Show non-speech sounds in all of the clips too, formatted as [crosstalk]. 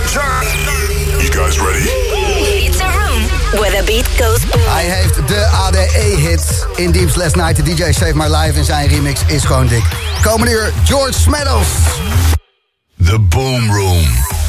You guys ready? It's a room where the beat goes boom. Hij heeft de ADE-hit in Deeps Last Night. De DJ Save My Life in zijn remix is gewoon dik. Komende uur George Meadows. The Boom Room.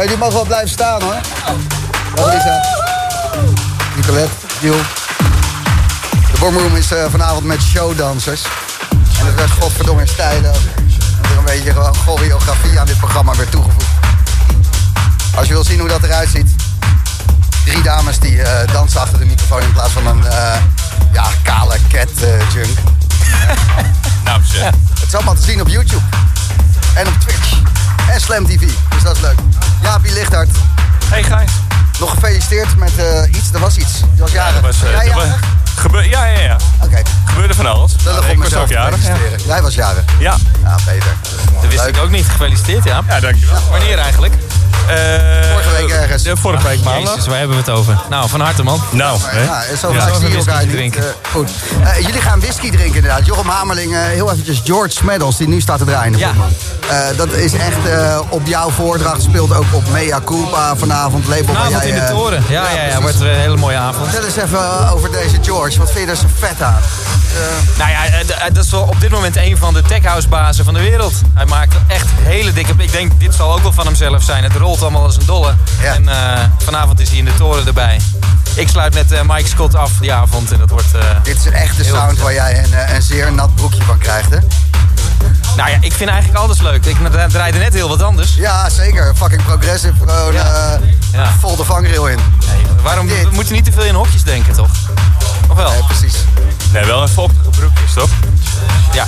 Ja, jullie mogen wel blijven staan hoor. Dag Lisa. Nicolette, Giel. De Boomroom is eh, vanavond met showdansers. En het werd godverdomme in stijlen. Er een beetje choreografie aan dit programma werd toegevoegd. Als je wil zien hoe dat eruit ziet. Drie dames die eh, dansen achter de microfoon in plaats van een eh, ja, kale cat junk. [laughs] Nou, zeg. Het is allemaal te zien op YouTube. En op Twitch. En Slam TV. Dus dat is leuk. Jaapie Lichthart. Hey Gijs. Nog gefeliciteerd met eh, iets. Er was iets. Je was jarig. Dat was, eh, Jij dat was- jarig? Gebe- ja, ja, ja. Oké. Gebeurde van alles. Lullig ik was ook jarig. Ja. Jij was jarig. Ja. Ja, beter. Dat wist Leuk. ik ook niet. Gefeliciteerd, ja. ja, dankjewel. Wanneer eigenlijk? Eh, Vorige week ergens. De vorige week maandag. Jezus, waar hebben we het over? Nou, van harte, man. Nou, hè? Ja, zo Ja. vaak zie je Whisky elkaar niet. drinken. Goed. Eh, jullie gaan whisky drinken inderdaad. Jochem Hamerling, eh, heel eventjes George Smeddles, die nu staat te draaien. Ja. Eh, dat is echt eh, op jouw voordracht. Speelt ook op Mea Culpa vanavond. Label Vanavond jij, in de toren. Ja, ja, ja. Wordt een hele mooie avond. Vertel eens even over deze George. Wat vind je er zo vet aan? Nou ja, dat is wel op dit moment een van de tech house bazen van de wereld. Hij maakt echt hele dikke... Ik denk, dit zal ook wel van hemzelf zijn. Het rolt allemaal als een dolle. Ja. En eh, vanavond is hij in de toren erbij. Ik sluit met eh, Mike Scott af die avond. En dat wordt... eh, Dit is een echte sound waar jij een, eh, een zeer nat broekje van krijgt, hè? nou ja, ik vind eigenlijk alles leuk. Ik dra- draaide net heel wat anders. Ja, zeker. Fucking progressive. Gewoon Ja. eh, Ja. vol de vangrail in. Nee, waarom Dit. we moeten niet te veel in hokjes denken, toch? Of wel? Eh, precies. Nee, wel een vochtige broekjes, toch? Ja.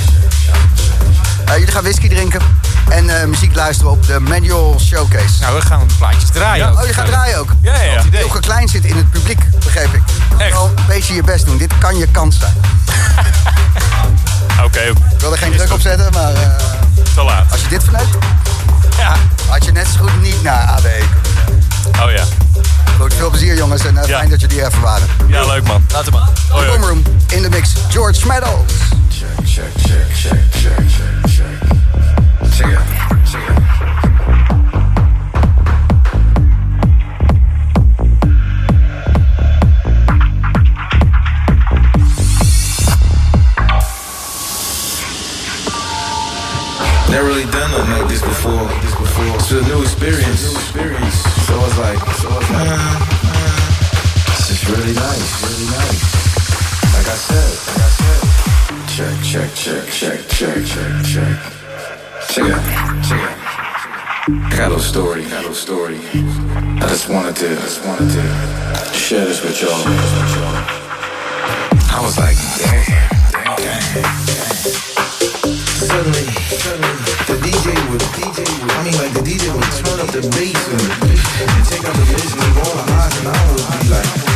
Eh, jullie gaan whisky drinken en eh, muziek luisteren op de Manual Showcase. Nou, we gaan plaatjes draaien. Ja. ook. Oh, je gaat draaien ook? Ja, ja, ja. Ilke Klein zit in het publiek, begreep ik. Echt? Wel een beetje je best doen. Dit kan je kans zijn. [laughs] Oké, Ik wil er geen druk op zetten, maar eh, te laat. als je dit verneukt, Ja. had je net zo goed niet naar kunnen. Oh ja. Goed, veel plezier jongens en Ja. fijn dat jullie even waren. Ja, leuk man. Laten we maar. Hoi, in de mix, George Meadows. really nice. Really nice. Check, check, check, check, check, check, check. Check it out. Check it out. I got a little story. Got a little story. I just wanted to, I just wanted to share this with y'all. I was like, damn, damn, damn. Suddenly, suddenly, the DJ would, DJ would, I mean, like the DJ would turn up the bass and, and take out the bass and all the highs, and I would be like,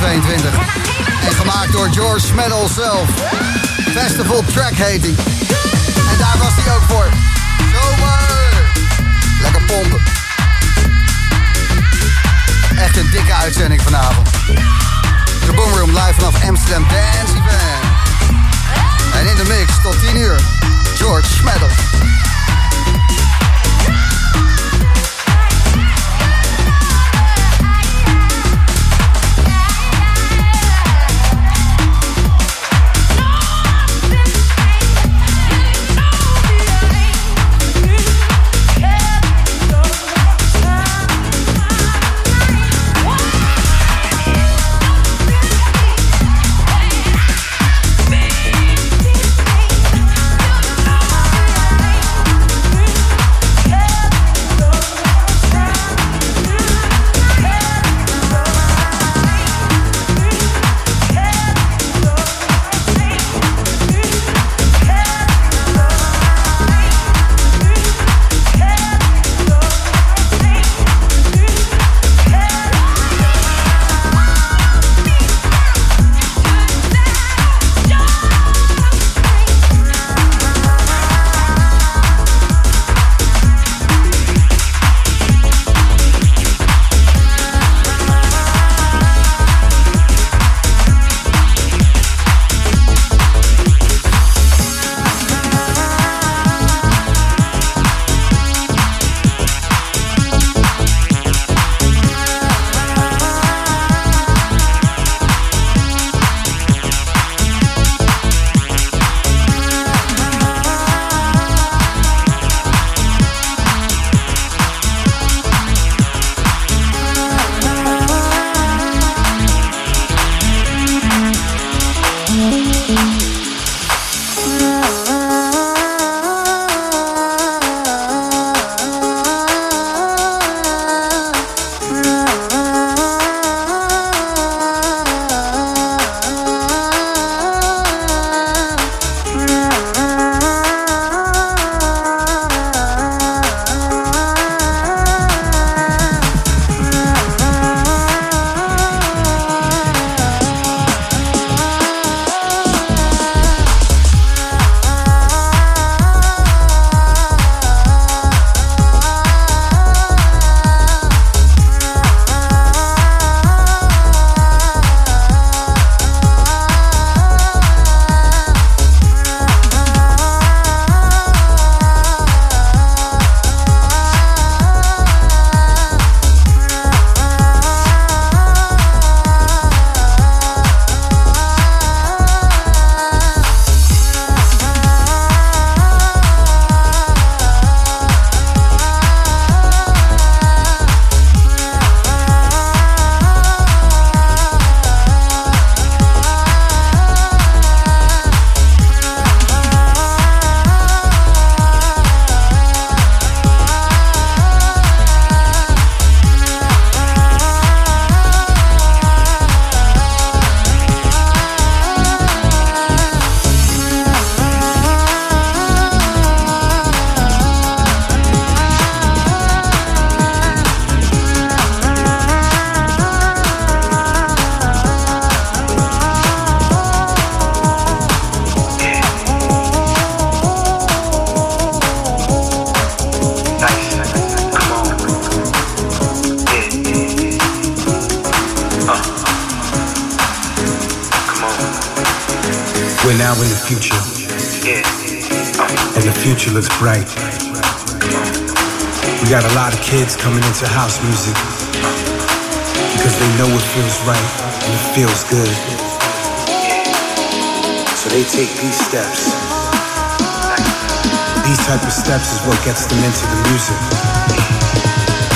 2022. En gemaakt door George Smedel zelf. Festival Track heet hij. En daar was hij ook voor. Zomer! Lekker pompen. Echt een dikke uitzending vanavond. De Boomroom live vanaf Amsterdam Dance Event. En in de mix tot 10 uur. George Smedel. what gets them into the music.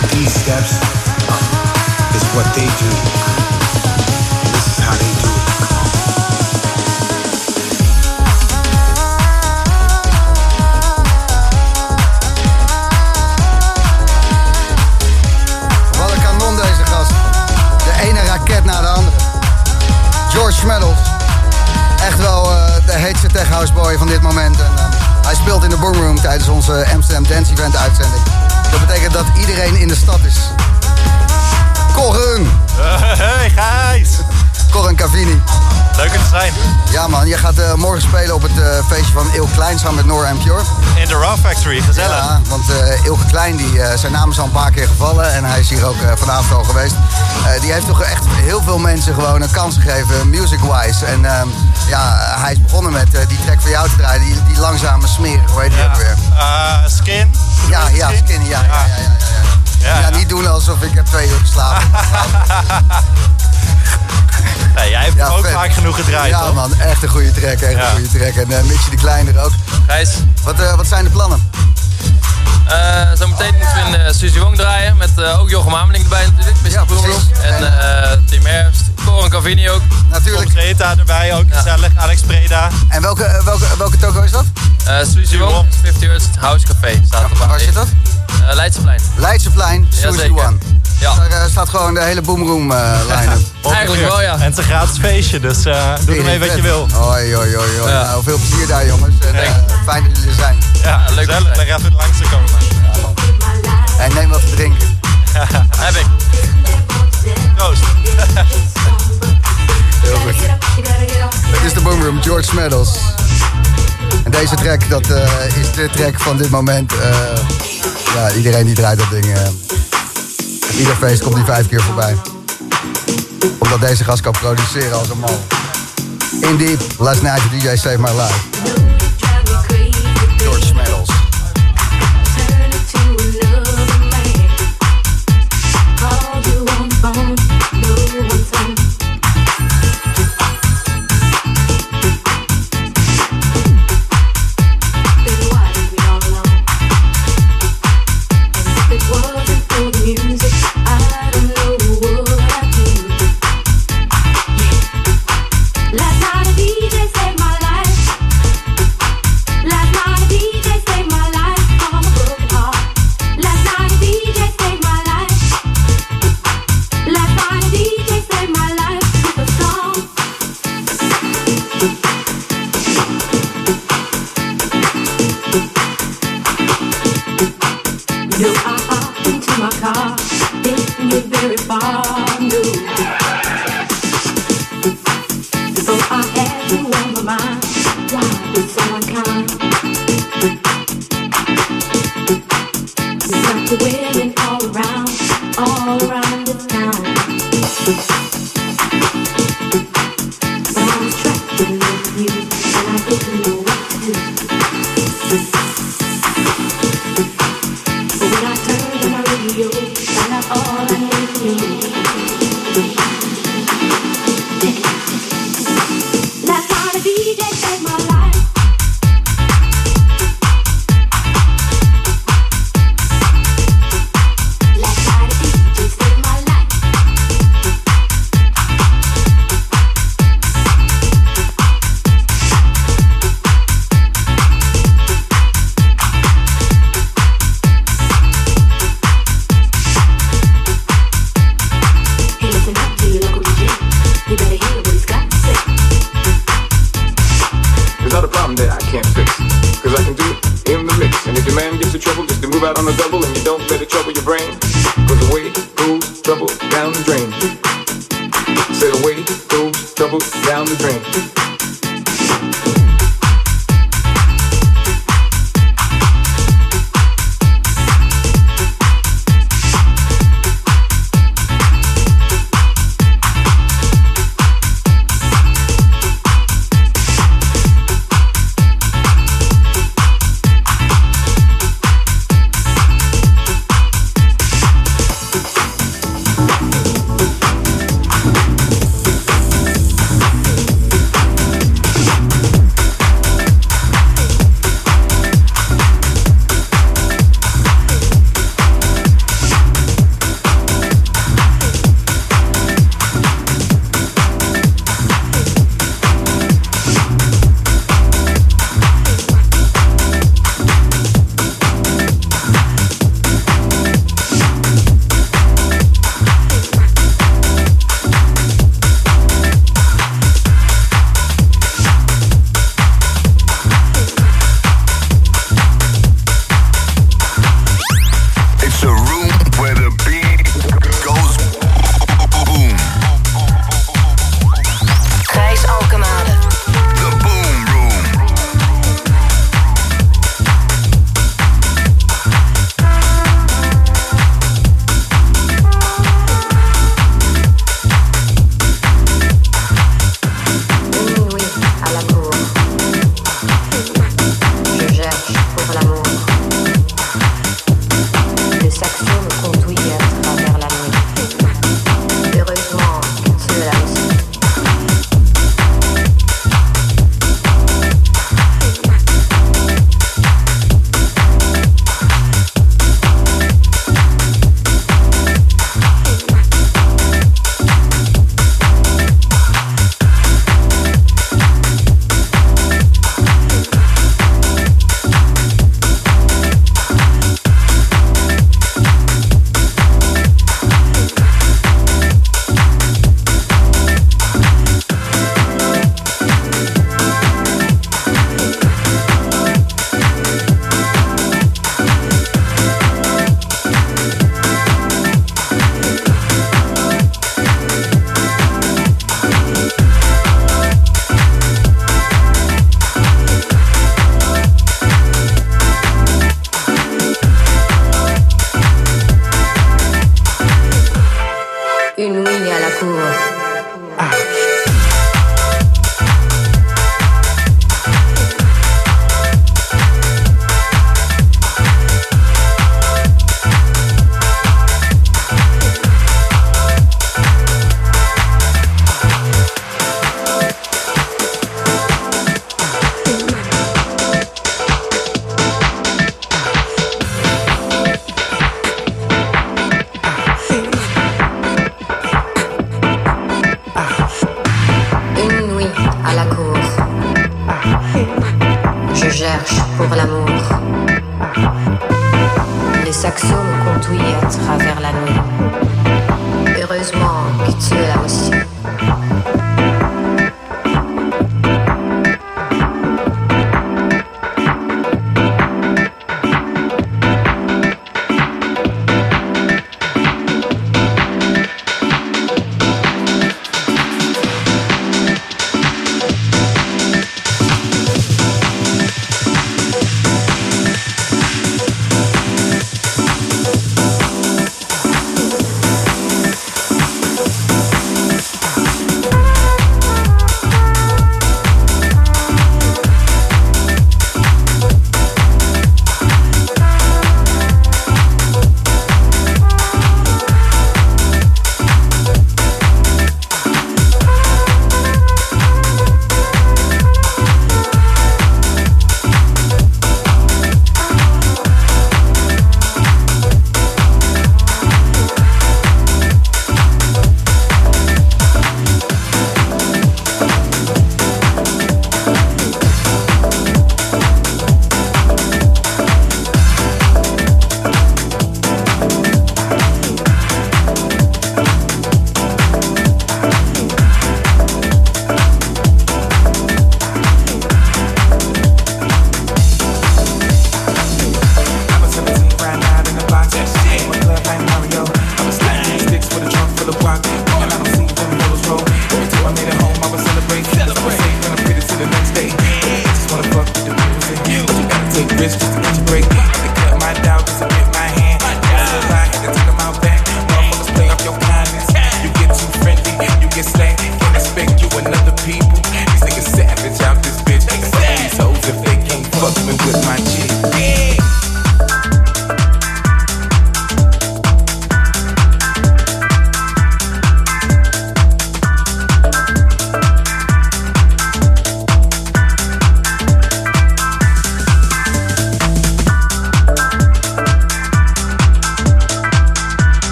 But is wat they do. And this is how they do een kanon deze gast. De ene raket na de andere. George Smeddles. Echt wel eh, de hetste tech houseboy van dit moment. En, eh, hij speelt in de Boomroom tijdens onze Amsterdam Dance Event uitzending. Dat betekent dat iedereen in de stad is. Corren! [laughs] Hey Gijs! Corren Cavini. Leuk te zijn. Ja man, je gaat eh, morgen spelen op het eh, feestje van Ilke Klein samen met Nora en Pure. In de Raw Factory, gezellig. Ja, want eh Ilke Klein, die, zijn naam is al een paar keer gevallen en hij is hier ook vanavond al geweest. Die heeft toch echt heel veel mensen gewoon een kans gegeven, music-wise. En ehm, ja, hij is begonnen met eh, die track van jou te draaien, die, die langzame smeren, hoe heet die ook weer? Eh, skin. Ja, ja, skinny, ja, ja, ja, ja, ja. Ja, Ja, niet doen alsof ik heb twee uur geslapen. [laughs] Nee, jij hebt Ja, ook vet. vaak genoeg gedraaid, Ja toch? man, echt een goede track, echt Ja. een goede track. En uh, Mitchie de Kleiner ook. Gijs, Wat, wat zijn de plannen? eh, zometeen moeten we in uh, Suzy Wong draaien. Met eh, ook Jochem Hameling erbij natuurlijk. Mr. Ja. En eh Tim Herfst, Corin Cavini ook. Natuurlijk. Tom Zeta erbij, ook gezellig. Alex Preda. En welke, eh, welke, welke toko is dat? Eh Suzy Wong, 50 Hertz House Café. Staat er Waar zit dat? Uh, Leidseplein. Leidseplein, Suzy. One. Ja. Daar staat gewoon de hele Boomroom eh [laughs] line-up. Eigenlijk wel, ja. En het is een gratis feestje, dus eh, doe ermee wat je wil. Hoi, hoi, hoi. Ja. Nou, veel plezier daar, jongens. En, fijn dat jullie er zijn. Ja, leuk Gezellig, daar even langs te komen. En neem wat te drinken. [laughs] Heb ik. Proost. [laughs] Heel. Het is de Boomroom, George Medals. En deze track, dat eh, is de track van dit moment. Eh, ja, iedereen die draait dat ding. eh, ieder feest komt die vijf keer voorbij. Omdat deze gast kan produceren als een man. Indeed, last night DJ saved my life. The women all around, all around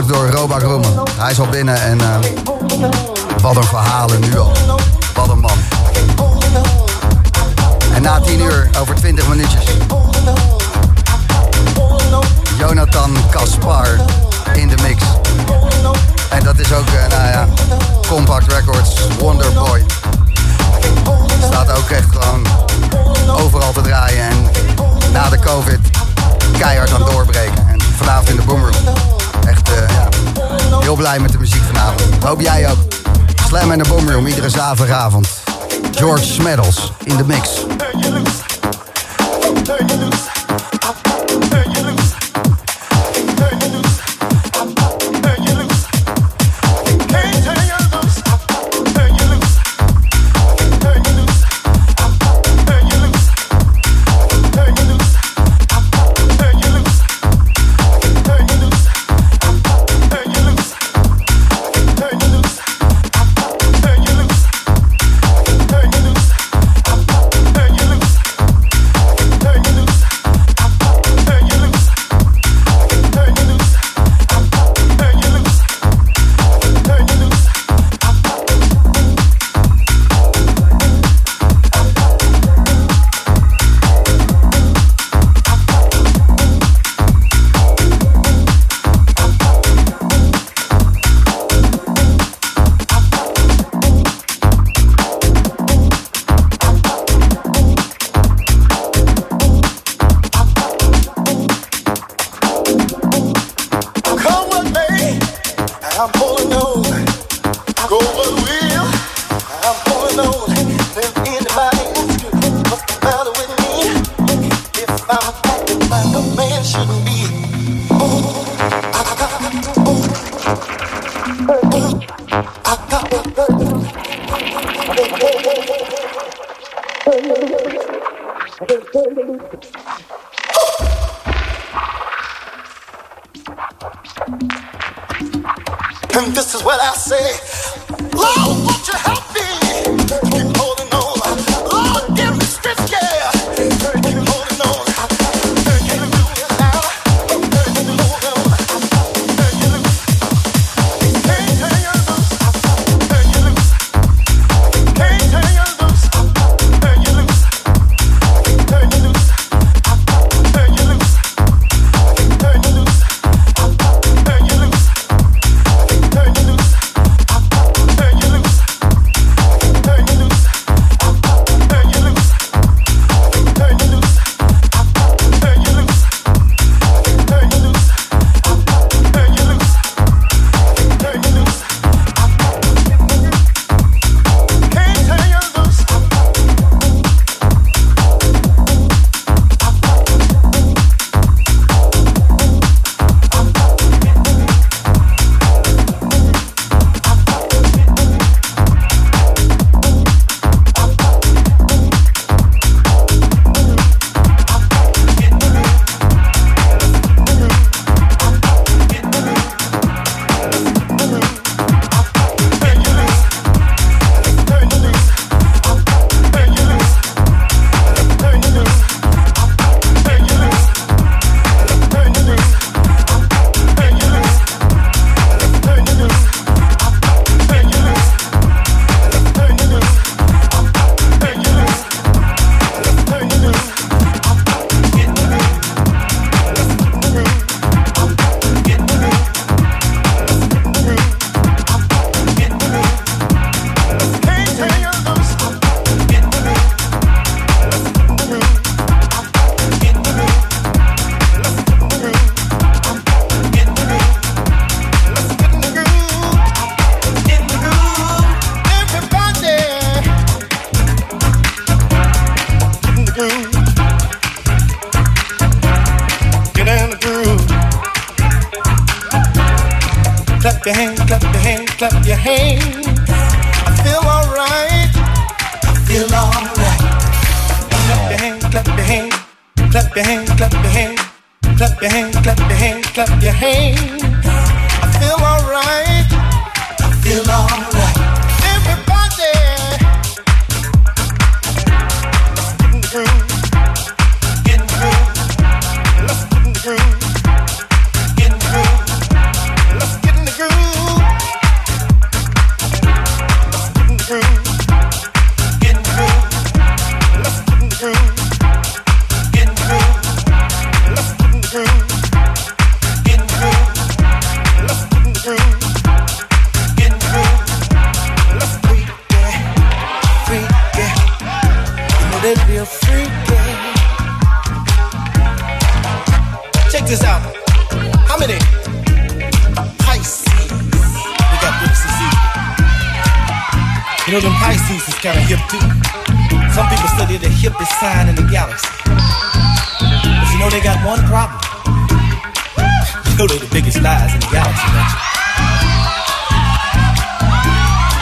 door Roba Grummen. Hij is al binnen en iedere zaterdagavond. George Smeddles in de mix. Up your hands. know they the biggest lies in the galaxy,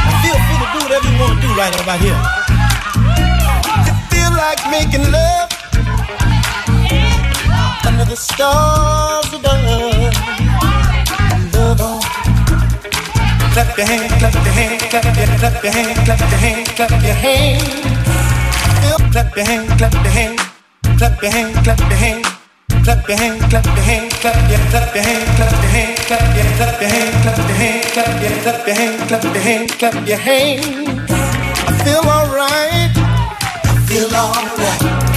don't feel free to do whatever you want to do right about here. You feel like making love under the stars above. Love on. Clap your hands, clap your hands, clap your, clap your hands, clap your hands, clap your hands. Clap your hands, clap your hands, clap your hands, clap your hands clap your hands, clap your hands, clap your clap your hands, clap your hands, clap your clap your hands, clap your hands, clap your clap your hands, clap your hands, clap your hands. I feel alright. I feel alright.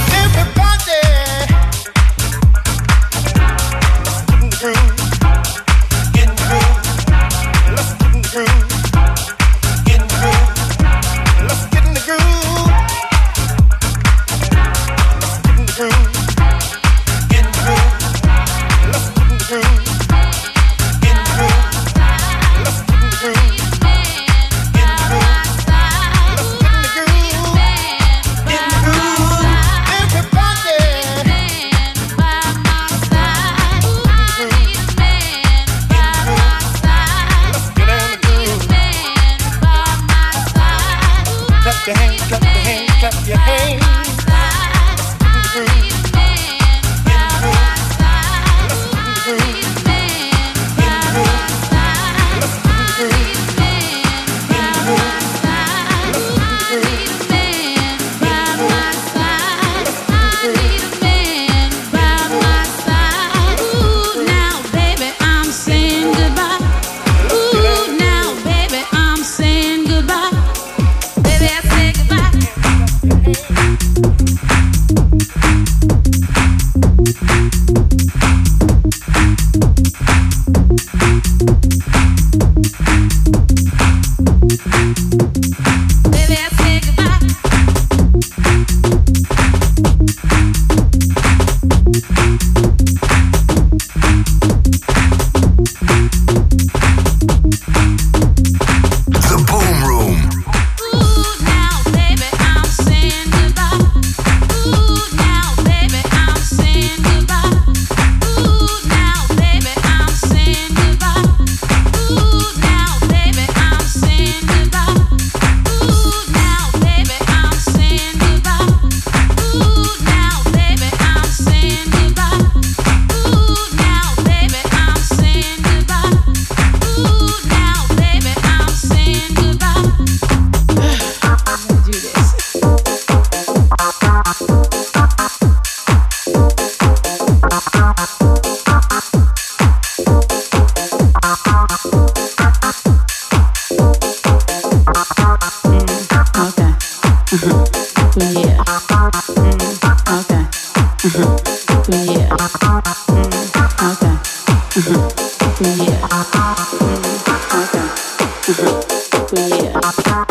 Yeah. Yeah.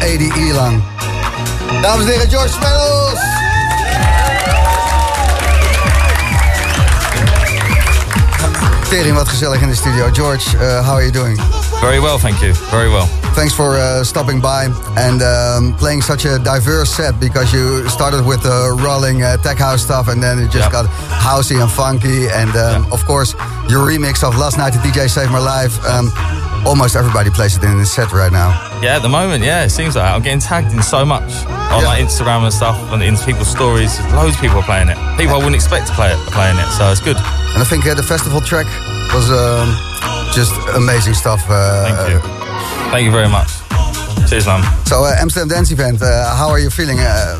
All ADE lang. Dames en heren, George Smells! Tering, wat gezellig in de studio. George, uh, how are you doing? Very well, thank you. Very well. Thanks for uh, stopping by and um, playing such a diverse set because you started with the rolling uh, tech house stuff and then it just Yep. got housey and funky. And um, of course, your remix of Last Night the DJ Saved My Life. Um, almost everybody plays it in the set right now. Yeah, at the moment, yeah, it seems like I'm getting tagged in so much on like Instagram and stuff, and in people's stories. Loads of people are playing it. People I wouldn't expect to play it are playing it, so it's good. And I think uh, the festival track was um, just amazing stuff. Uh, Thank you. Thank you very much. Cheers, man. So, uh, Amsterdam Dance Event, uh, how are you feeling? Uh,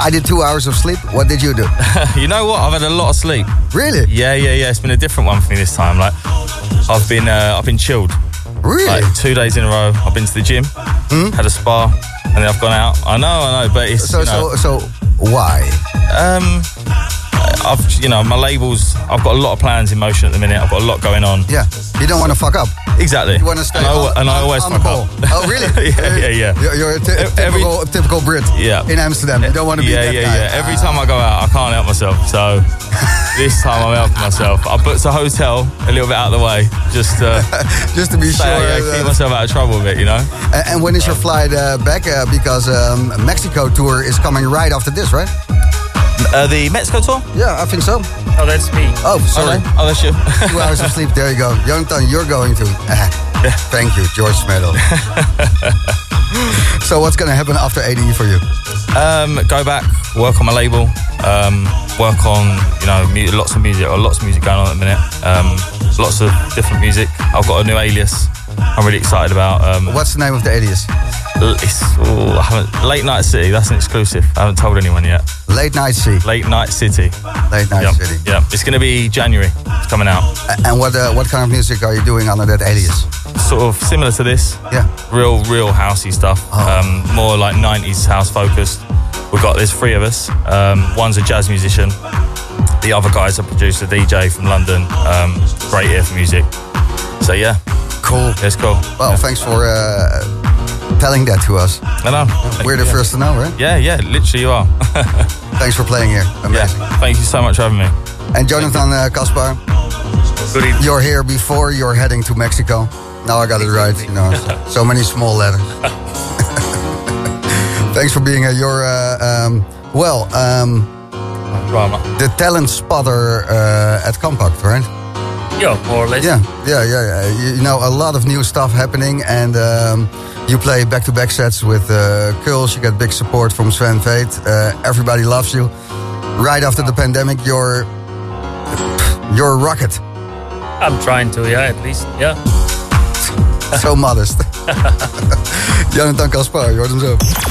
I did two hours of sleep. What did you do? [laughs] you know what? I've had a lot of sleep. Really? Yeah, yeah, yeah. It's been a different one for me this time. Like, I've been, uh, I've been chilled. Really? Like two days in a row. I've been to the gym, had a spa, and then I've gone out. I know, I know, but it's So, you know, so, so, why? Um, I've you know my labels. I've got a lot of plans in motion at the minute. I've got a lot going on. Yeah, you don't want to fuck up. Exactly. You want to stay and I, and I always on the fuck up. Oh, really? [laughs] yeah, yeah, yeah. You're, a Every- typical, typical Brit Yeah. in Amsterdam. You don't want to be yeah, that yeah, guy. yeah. Every time I go out, I can't help myself. So [laughs] this time I'm helping myself. I booked a hotel a little bit out of the way, just to, [laughs] just to be stay, sure, yeah, keep myself out of trouble a bit, you know. And, and when is your flight uh, back? Uh, because um, Mexico tour is coming right after this, right? Uh, the Mexico tour? Yeah, I think so. Oh, that's me. Oh, sorry. Oh, that's you. Two hours of sleep. There you go. Jonathan, you're going to. [laughs] Thank you, George Smedel. [laughs] so what's going to happen after ADE for you? Um, go back, work on my label, um, work on you know mu- lots of music, or lots of music going on at the minute. Um, lots of different music. I've got a new alias. I'm really excited about. Um, What's the name of the alias? It's, oh, I haven't, Late Night City. That's an exclusive. I haven't told anyone yet. Late Night City. Late Night City. Late Night Yep, City. Yeah, it's going to be January. It's coming out. A- And what uh, what kind of music are you doing under that alias? Sort of similar to this. Yeah. Real, real housey stuff. Um, more like 90s house focused. We've got there's three of us. Um, one's a jazz musician. The other guy's a producer, DJ from London. Um, great ear for music. So yeah. Cool. It's cool. Well, thanks for uh, telling that to us. I know. We're the Yeah. first to know, right? Yeah, yeah, literally you are. [laughs] Thanks for playing here. Amazing. Yeah, thank you so much for having me. And Jonathan uh, Kaspar, you're here before you're heading to Mexico. Now I got it right. You know, so, [laughs] so many small letters. [laughs] Thanks for being here. You're uh, um, well, um, the talent spotter uh, at Compact, right? Yeah, more or less. Yeah, yeah, yeah. yeah. You, you know, a lot of new stuff happening, and um, you play back-to-back sets with uh. You get big support from Sven Veit. Uh, everybody loves you. Right after the pandemic, you're you're a rocket. I'm trying to, yeah, at least, yeah. [laughs] so modest. [laughs] [laughs] Jonathan Kaspar, je hoort hem zo.